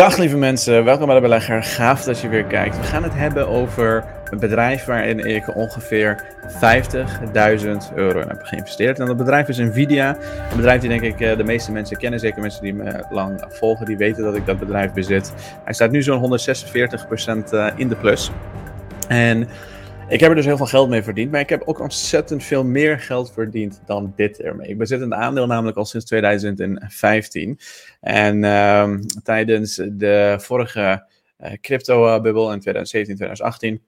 Dag lieve mensen, welkom bij de belegger. Gaaf dat je weer kijkt. We gaan het hebben over een bedrijf waarin ik ongeveer 50.000 euro in heb geïnvesteerd. En dat bedrijf is Nvidia. Een bedrijf die denk ik eh, de meeste mensen kennen, zeker mensen die me lang volgen, die weten dat ik dat bedrijf bezit. Hij staat nu zo'n 146% eh, in de plus. En ik heb er dus heel veel geld mee verdiend, maar ik heb ook ontzettend veel meer geld verdiend dan dit ermee. Ik bezit een aandeel namelijk al sinds 2015. En uh, tijdens de vorige uh, crypto-bubbel in 2017, 2018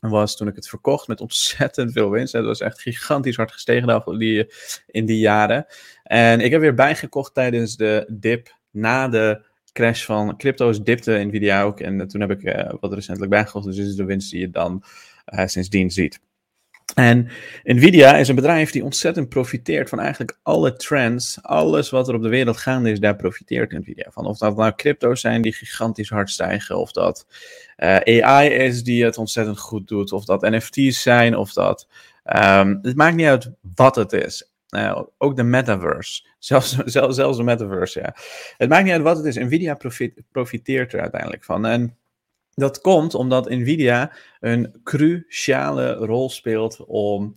was toen ik het verkocht met ontzettend veel winst. Het was echt gigantisch hard gestegen die, in die jaren. En ik heb weer bijgekocht tijdens de dip na de crash van crypto's, dipte Nvidia ook. En toen heb ik uh, wat recentelijk bijgekocht. Dus dit is de winst die je dan uh, sindsdien ziet. En Nvidia is een bedrijf die ontzettend profiteert van eigenlijk alle trends. Alles wat er op de wereld gaande is, daar profiteert Nvidia van. Of dat nou crypto's zijn die gigantisch hard stijgen, of dat AI is die het ontzettend goed doet, of dat NFT's zijn, of dat. Um, het maakt niet uit wat het is. Uh, ook de metaverse. Zelfs, zelfs, zelfs de metaverse, ja. Het maakt niet uit wat het is. Nvidia profit, profiteert er uiteindelijk van. En dat komt omdat Nvidia een cruciale rol speelt om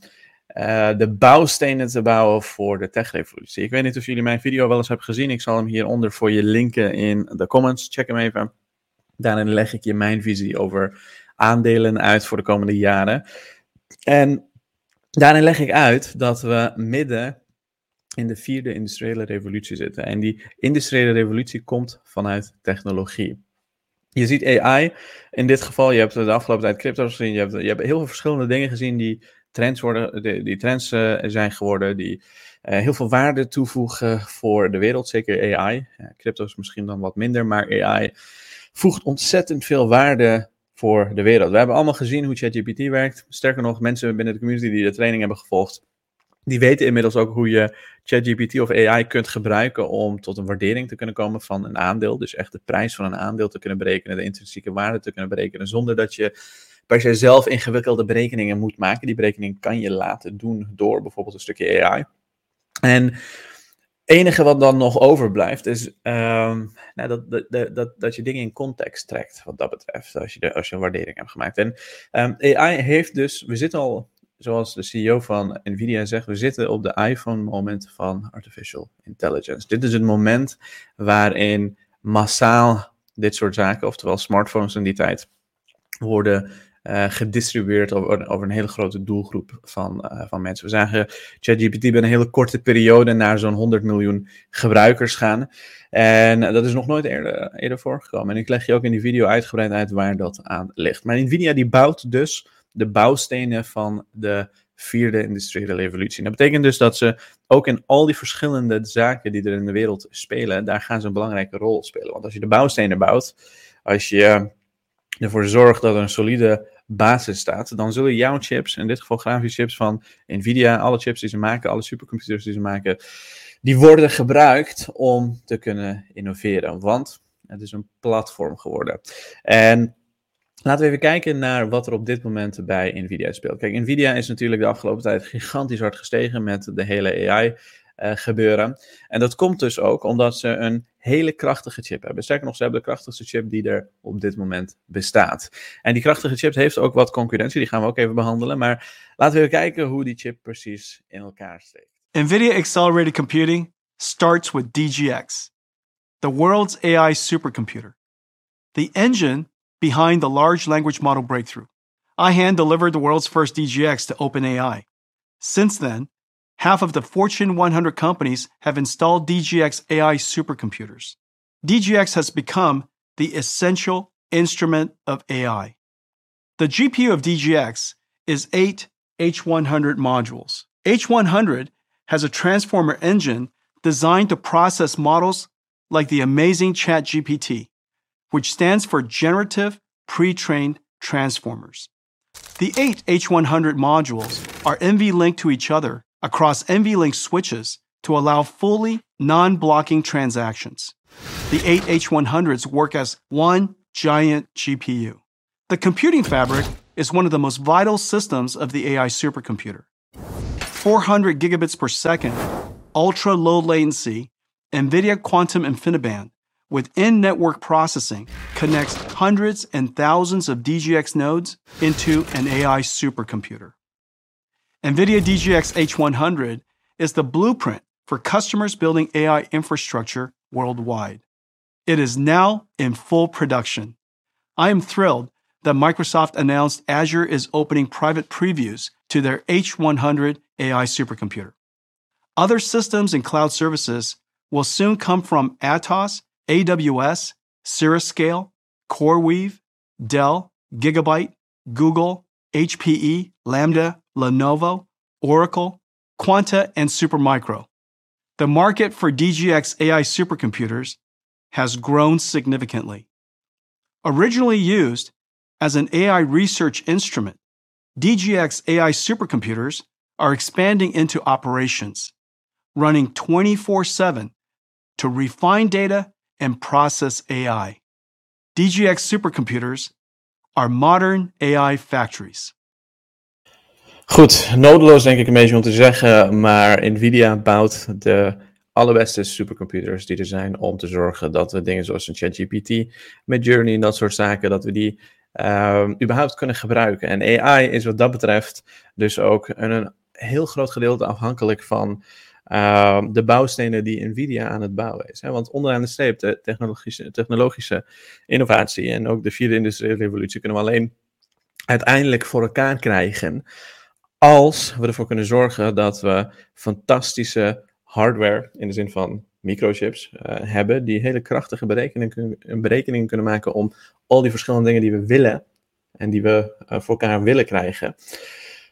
uh, de bouwstenen te bouwen voor de techrevolutie. Ik weet niet of jullie mijn video wel eens hebben gezien. Ik zal hem hieronder voor je linken in de comments. Check hem even. Daarin leg ik je mijn visie over aandelen uit voor de komende jaren. En daarin leg ik uit dat we midden in de vierde industriële revolutie zitten. En die industriële revolutie komt vanuit technologie. Je ziet AI in dit geval, je hebt de afgelopen tijd crypto's gezien, je hebt, je hebt heel veel verschillende dingen gezien die trends, worden, die, trends uh, zijn geworden, die uh, heel veel waarde toevoegen voor de wereld, zeker AI. Crypto's misschien dan wat minder, maar AI voegt ontzettend veel waarde voor de wereld. We hebben allemaal gezien hoe ChatGPT werkt. Sterker nog, mensen binnen de community die de training hebben gevolgd, die weten inmiddels ook hoe je ChatGPT of AI kunt gebruiken om tot een waardering te kunnen komen van een aandeel. Dus echt de prijs van een aandeel te kunnen berekenen, de intrinsieke waarde te kunnen berekenen, zonder dat je per se zelf ingewikkelde berekeningen moet maken. Die berekening kan je laten doen door bijvoorbeeld een stukje AI. En enige wat dan nog overblijft is um, nou, dat, dat, dat, dat je dingen in context trekt, wat dat betreft, als je, de, als je een waardering hebt gemaakt. En um, AI heeft dus, we zitten al zoals de CEO van Nvidia zegt, we zitten op de iPhone-moment van artificial intelligence. Dit is het moment waarin massaal dit soort zaken, oftewel smartphones in die tijd, worden uh, gedistribueerd over, over, een hele grote doelgroep van, uh, van mensen. We zagen ChatGPT binnen een hele korte periode naar zo'n 100 miljoen gebruikers gaan. En dat is nog nooit eerder, eerder voorgekomen. En ik leg je ook in die video uitgebreid uit waar dat aan ligt. Maar Nvidia die bouwt dus de bouwstenen van de vierde industriële revolutie. Dat betekent dus dat ze ook in al die verschillende zaken die er in de wereld spelen, daar gaan ze een belangrijke rol spelen. Want als je de bouwstenen bouwt, als je ervoor zorgt dat er een solide basis staat, dan zullen jouw chips, in dit geval grafische chips van Nvidia, alle chips die ze maken, alle supercomputers die ze maken, die worden gebruikt om te kunnen innoveren. Want het is een platform geworden. En Laten we even kijken naar wat er op dit moment bij Nvidia speelt. Kijk, Nvidia is natuurlijk de afgelopen tijd gigantisch hard gestegen met de hele AI. Eh, gebeuren. En dat komt dus ook omdat ze een hele krachtige chip hebben. Sterker nog, ze hebben de krachtigste chip die er op dit moment bestaat. En die krachtige chip heeft ook wat concurrentie, die gaan we ook even behandelen. Maar laten we even kijken hoe die chip precies in elkaar steekt. NVIDIA Accelerated Computing starts with DGX, the world's AI supercomputer. The engine behind the large language model breakthrough. I hand delivered the world's first DGX to OpenAI. Since then, half of the Fortune 100 companies have installed DGX AI supercomputers. DGX has become the essential instrument of AI. The GPU of DGX is eight H100 modules. H100 has a transformer engine designed to process models like the amazing ChatGPT which stands for Generative Pre-trained Transformers. The eight H100 modules are NV-linked to each other across NV-link switches to allow fully non-blocking transactions. The eight H100s work as one giant GPU. The computing fabric is one of the most vital systems of the AI supercomputer. 400 gigabits per second, ultra low latency, NVIDIA Quantum InfiniBand with in network processing connects hundreds and thousands of DGX nodes into an AI supercomputer. NVIDIA DGX H100 is the blueprint for customers building AI infrastructure worldwide. It is now in full production. I am thrilled that Microsoft announced Azure is opening private previews to their H100 AI supercomputer. Other systems and cloud services will soon come from Atos, AWS, Cirruscale, CoreWeave, Dell, Gigabyte, Google, HPE, Lambda, Lenovo, Oracle, Quanta, and Supermicro. The market for DGX AI supercomputers has grown significantly. Originally used as an AI research instrument, DGX AI supercomputers are expanding into operations, running 24 7 to refine data and process AI. DGX supercomputers are modern AI factories. Goed, nodeloos denk ik een beetje om te zeggen, maar Nvidia bouwt de allerbeste supercomputers die er zijn om te zorgen dat we dingen zoals een ChatGPT, met Journey en dat soort zaken, dat we die uh, überhaupt kunnen gebruiken. En AI is wat dat betreft dus ook een, heel groot gedeelte afhankelijk van uh, de bouwstenen die Nvidia aan het bouwen is. Hè? Want onderaan de streep, de technologische, technologische innovatie en ook de vierde industriële revolutie kunnen we alleen uiteindelijk voor elkaar krijgen als we ervoor kunnen zorgen dat we fantastische hardware, in de zin van microchips, uh, hebben, die hele krachtige berekeningen, kunnen maken om al die verschillende dingen die we willen en die we uh, voor elkaar willen krijgen,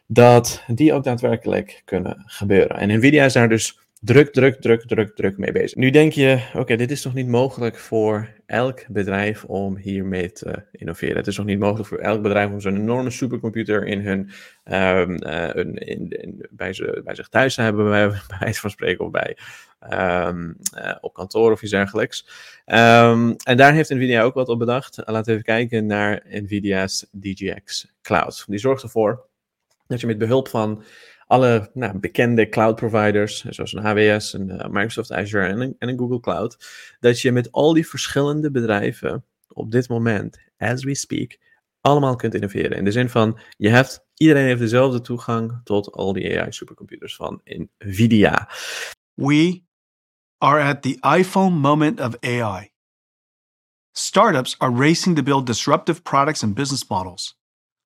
dat die ook daadwerkelijk kunnen gebeuren. En Nvidia is daar dus druk, druk, druk, druk, druk mee bezig. Nu denk je, oké, dit is toch niet mogelijk voor elk bedrijf om hiermee te innoveren. Het is nog niet mogelijk voor elk bedrijf om zo'n enorme supercomputer in hun, um, uh, in, bij, ze, bij zich thuis te hebben, bij, bij van spreken, of bij, um, uh, op kantoor of iets dergelijks. Um, en daar heeft Nvidia ook wat op bedacht. Laten we even kijken naar Nvidia's DGX Cloud. Die zorgt ervoor dat je met behulp van alle nou, bekende cloud providers, zoals een AWS, een uh, Microsoft Azure en een, en een, Google Cloud, dat je met al die verschillende bedrijven op dit moment, as we speak, allemaal kunt innoveren. In de zin van, je hebt, iedereen heeft dezelfde toegang tot al die AI supercomputers van Nvidia. We are at the iPhone moment of AI. Startups are racing to build disruptive products and business models,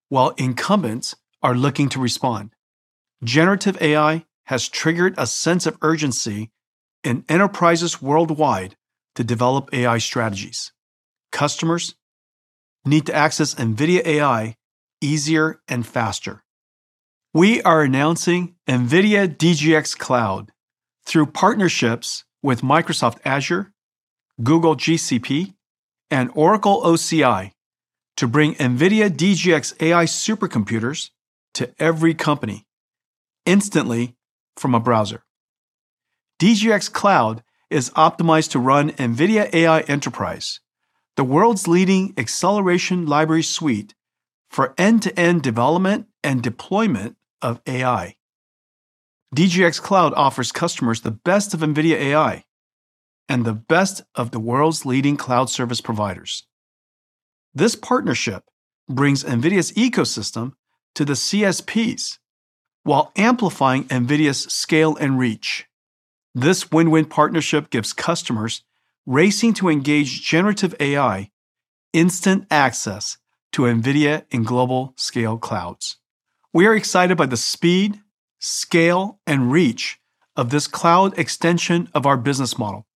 while incumbents are looking to respond. Generative AI has triggered a sense of urgency in enterprises worldwide to develop AI strategies. Customers need to access NVIDIA AI easier and faster. We are announcing NVIDIA DGX Cloud through partnerships with Microsoft Azure, Google GCP, and Oracle OCI to bring NVIDIA DGX AI supercomputers to every company instantly from a browser. DGX Cloud is optimized to run NVIDIA AI Enterprise, the world's leading acceleration library suite for end to end development and deployment of AI. DGX Cloud offers customers the best of NVIDIA AI and the best of the world's leading cloud service providers. This partnership brings NVIDIA's ecosystem to the CSPs while amplifying NVIDIA's scale and reach. This win win partnership gives customers racing to engage generative AI instant access to NVIDIA in global scale clouds. We are excited by the speed, scale, and reach of this cloud extension of our business model.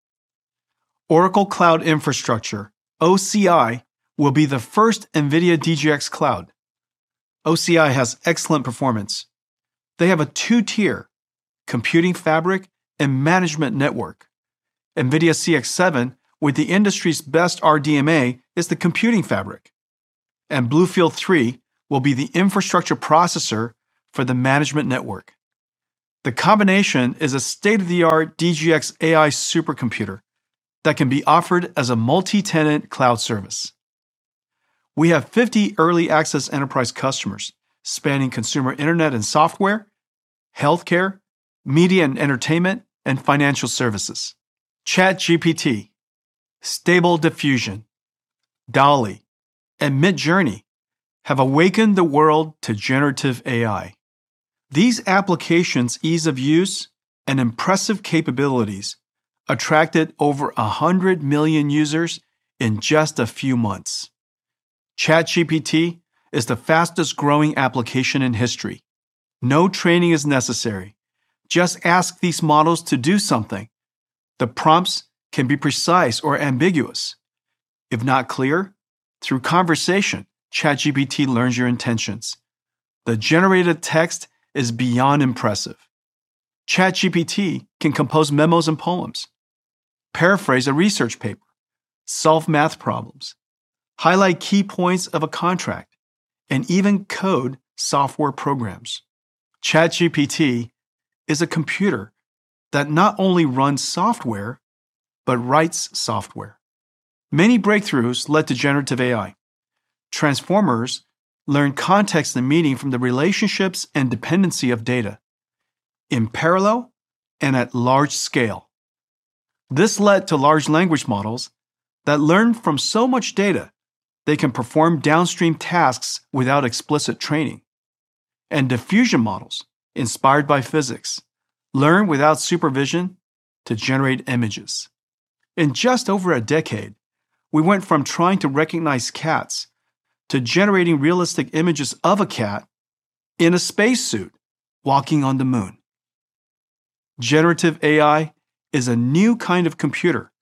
Oracle Cloud Infrastructure, OCI, will be the first NVIDIA DGX cloud. OCI has excellent performance they have a two tier computing fabric and management network. NVIDIA CX7, with the industry's best RDMA, is the computing fabric. And Bluefield 3 will be the infrastructure processor for the management network. The combination is a state of the art DGX AI supercomputer that can be offered as a multi tenant cloud service. We have 50 early access enterprise customers spanning consumer internet and software, healthcare, media and entertainment, and financial services. ChatGPT, Stable Diffusion, DALI, and Midjourney have awakened the world to generative AI. These applications' ease of use and impressive capabilities attracted over 100 million users in just a few months. ChatGPT is the fastest growing application in history. No training is necessary. Just ask these models to do something. The prompts can be precise or ambiguous. If not clear, through conversation, ChatGPT learns your intentions. The generated text is beyond impressive. ChatGPT can compose memos and poems, paraphrase a research paper, solve math problems, highlight key points of a contract, and even code software programs. ChatGPT is a computer that not only runs software, but writes software. Many breakthroughs led to generative AI. Transformers learn context and meaning from the relationships and dependency of data in parallel and at large scale. This led to large language models that learn from so much data they can perform downstream tasks without explicit training. And diffusion models, inspired by physics, learn without supervision to generate images. In just over a decade, we went from trying to recognize cats to generating realistic images of a cat in a spacesuit walking on the moon. Generative AI is a new kind of computer,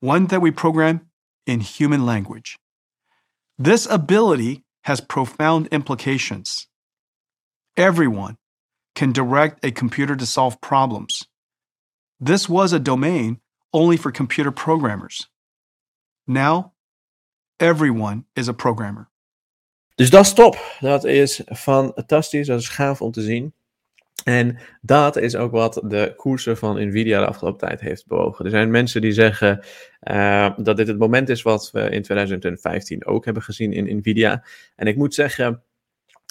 one that we program in human language. This ability has profound implications. Everyone can direct a computer to solve problems. This was a domain only for computer programmers. Now, everyone is a programmer. Dus dat is top. Dat is fantastisch. Dat is gaaf om te zien. En dat is ook wat de koersen van Nvidia de afgelopen tijd heeft bewogen. Er zijn mensen die zeggen uh, dat dit het moment is wat we in 2015 ook hebben gezien in Nvidia. En ik moet zeggen,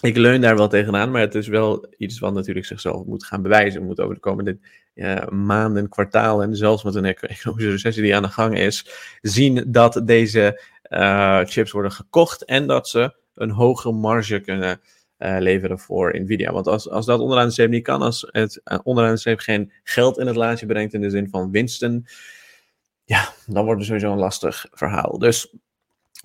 ik leun daar wel tegenaan, maar het is wel iets wat natuurlijk zichzelf moet gaan bewijzen. We moeten over de komende uh, maanden, kwartalen en zelfs met een economische recessie die aan de gang is, zien dat deze uh, chips worden gekocht en dat ze een hogere marge kunnen uh, leveren voor Nvidia. Want als, als dat onderaan de streep niet kan, als het uh, onderaan de streep geen geld in het laadje brengt in de zin van winsten, ja, dan wordt het sowieso een lastig verhaal. Dus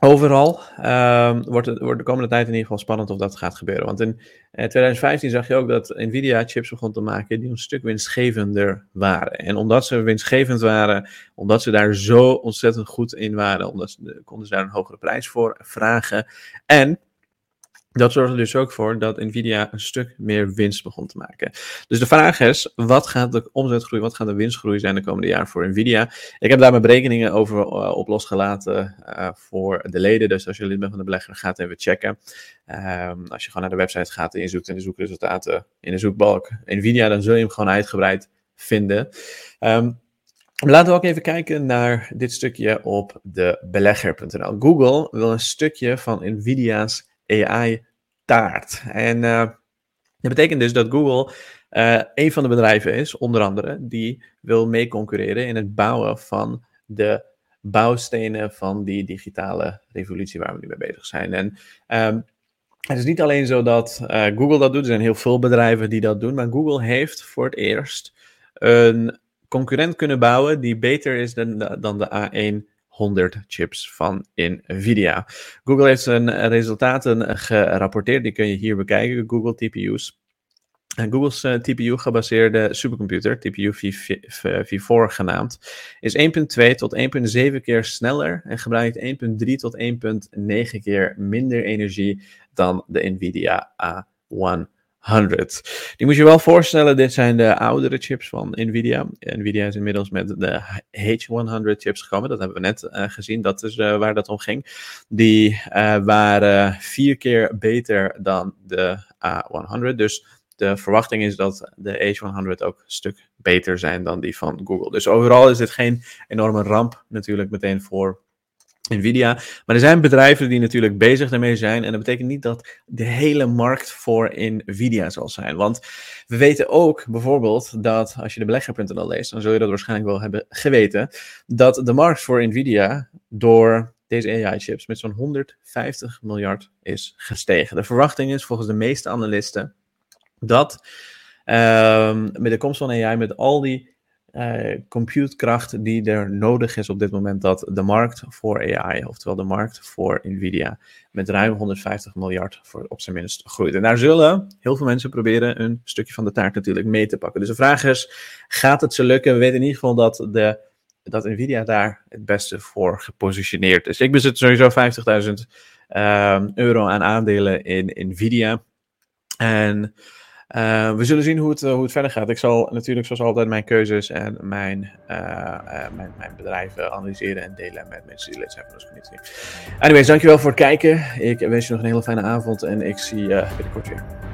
overal um, wordt, het, wordt de komende tijd in ieder geval spannend of dat gaat gebeuren. Want in uh, 2015 zag je ook dat Nvidia chips begon te maken die een stuk winstgevender waren. En omdat ze winstgevend waren, omdat ze daar zo ontzettend goed in waren, omdat ze, konden ze daar een hogere prijs voor vragen. En dat zorgde dus ook voor dat Nvidia een stuk meer winst begon te maken. Dus de vraag is, wat gaat de omzetgroei, wat gaat de winstgroei zijn de komende jaren voor Nvidia? Ik heb daar mijn berekeningen over uh, op losgelaten uh, voor de leden. Dus als je lid bent van de belegger, ga even checken. Um, als je gewoon naar de website gaat en je zoekt in de zoekresultaten in de zoekbalk Nvidia, dan zul je hem gewoon uitgebreid vinden. Um, Laten we ook even kijken naar dit stukje op de belegger.nl. Google wil een stukje van Nvidia's AI-taart. En uh, dat betekent dus dat Google uh, een van de bedrijven is, onder andere, die wil mee concurreren in het bouwen van de bouwstenen van die digitale revolutie waar we nu mee bezig zijn. En um, het is niet alleen zo dat uh, Google dat doet, er zijn heel veel bedrijven die dat doen, maar Google heeft voor het eerst een concurrent kunnen bouwen die beter is dan de, dan de A1 100 chips van Nvidia. Google heeft zijn resultaten gerapporteerd, die kun je hier bekijken, Google TPU's. Google's uh, TPU-gebaseerde supercomputer, TPU V4 genaamd, is 1.2 tot 1.7 keer sneller en gebruikt 1.3 tot 1.9 keer minder energie dan de Nvidia A1 100. Die moet je wel voorstellen, dit zijn de oudere chips van Nvidia. Nvidia is inmiddels met de H100 chips gekomen, dat hebben we net uh, gezien, dat is uh, waar dat om ging. Die uh, waren vier keer beter dan de A100, dus de verwachting is dat de H100 ook een stuk beter zijn dan die van Google. Dus overal is dit geen enorme ramp natuurlijk meteen voor Nvidia. Maar er zijn bedrijven die natuurlijk bezig daarmee zijn. En dat betekent niet dat de hele markt voor Nvidia zal zijn. Want we weten ook bijvoorbeeld dat als je de belegger.nl leest, dan zul je dat waarschijnlijk wel hebben geweten, dat de markt voor Nvidia door deze AI-chips met zo'n 150 miljard is gestegen. De verwachting is volgens de meeste analisten dat um, met de komst van AI, met al die uh, computekracht die er nodig is op dit moment, dat de markt voor AI, oftewel de markt voor Nvidia, met ruim 150 miljard voor op zijn minst groeit. En daar zullen heel veel mensen proberen een stukje van de taart natuurlijk mee te pakken. Dus de vraag is, gaat het ze lukken? We weten in ieder geval dat, de, dat Nvidia daar het beste voor gepositioneerd is. Ik bezit sowieso 50.000 uh, euro aan aandelen in Nvidia. En uh, we zullen zien hoe het, uh, hoe het verder gaat. Ik zal natuurlijk zoals altijd mijn keuzes en mijn, uh, mijn, mijn bedrijven analyseren en delen met mensen die lid zijn van de community. Anyways, dankjewel voor het kijken. Ik wens je nog een hele fijne avond en ik zie je binnenkort weer.